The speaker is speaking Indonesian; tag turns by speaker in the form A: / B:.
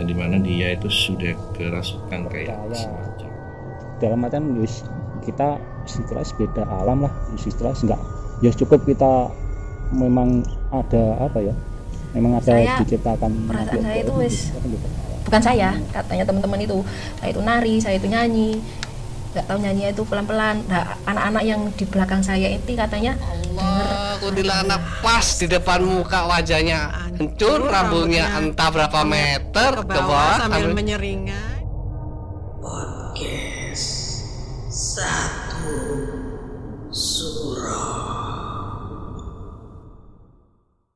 A: yang di mana dia itu sudah kerasukan kayak semacam.
B: Dalam artian yus kita istilah beda alam lah istilah enggak. Ya cukup kita memang ada apa ya memang ada
C: Saya-
B: diciptakan
C: perasaan saya itu
B: gaib,
C: wis-
B: kan gitu.
C: bukan saya katanya teman-teman itu. Saya itu nari saya itu nyanyi nggak tahu nyanyi itu pelan-pelan. Nah anak-anak yang di belakang saya itu katanya
D: Allah, kuntilanak pas di depan muka wajahnya. Hancur, rambutnya. entah berapa meter
E: ke bawah sambil
D: sambil-
E: menyeringai.
F: Podcast satu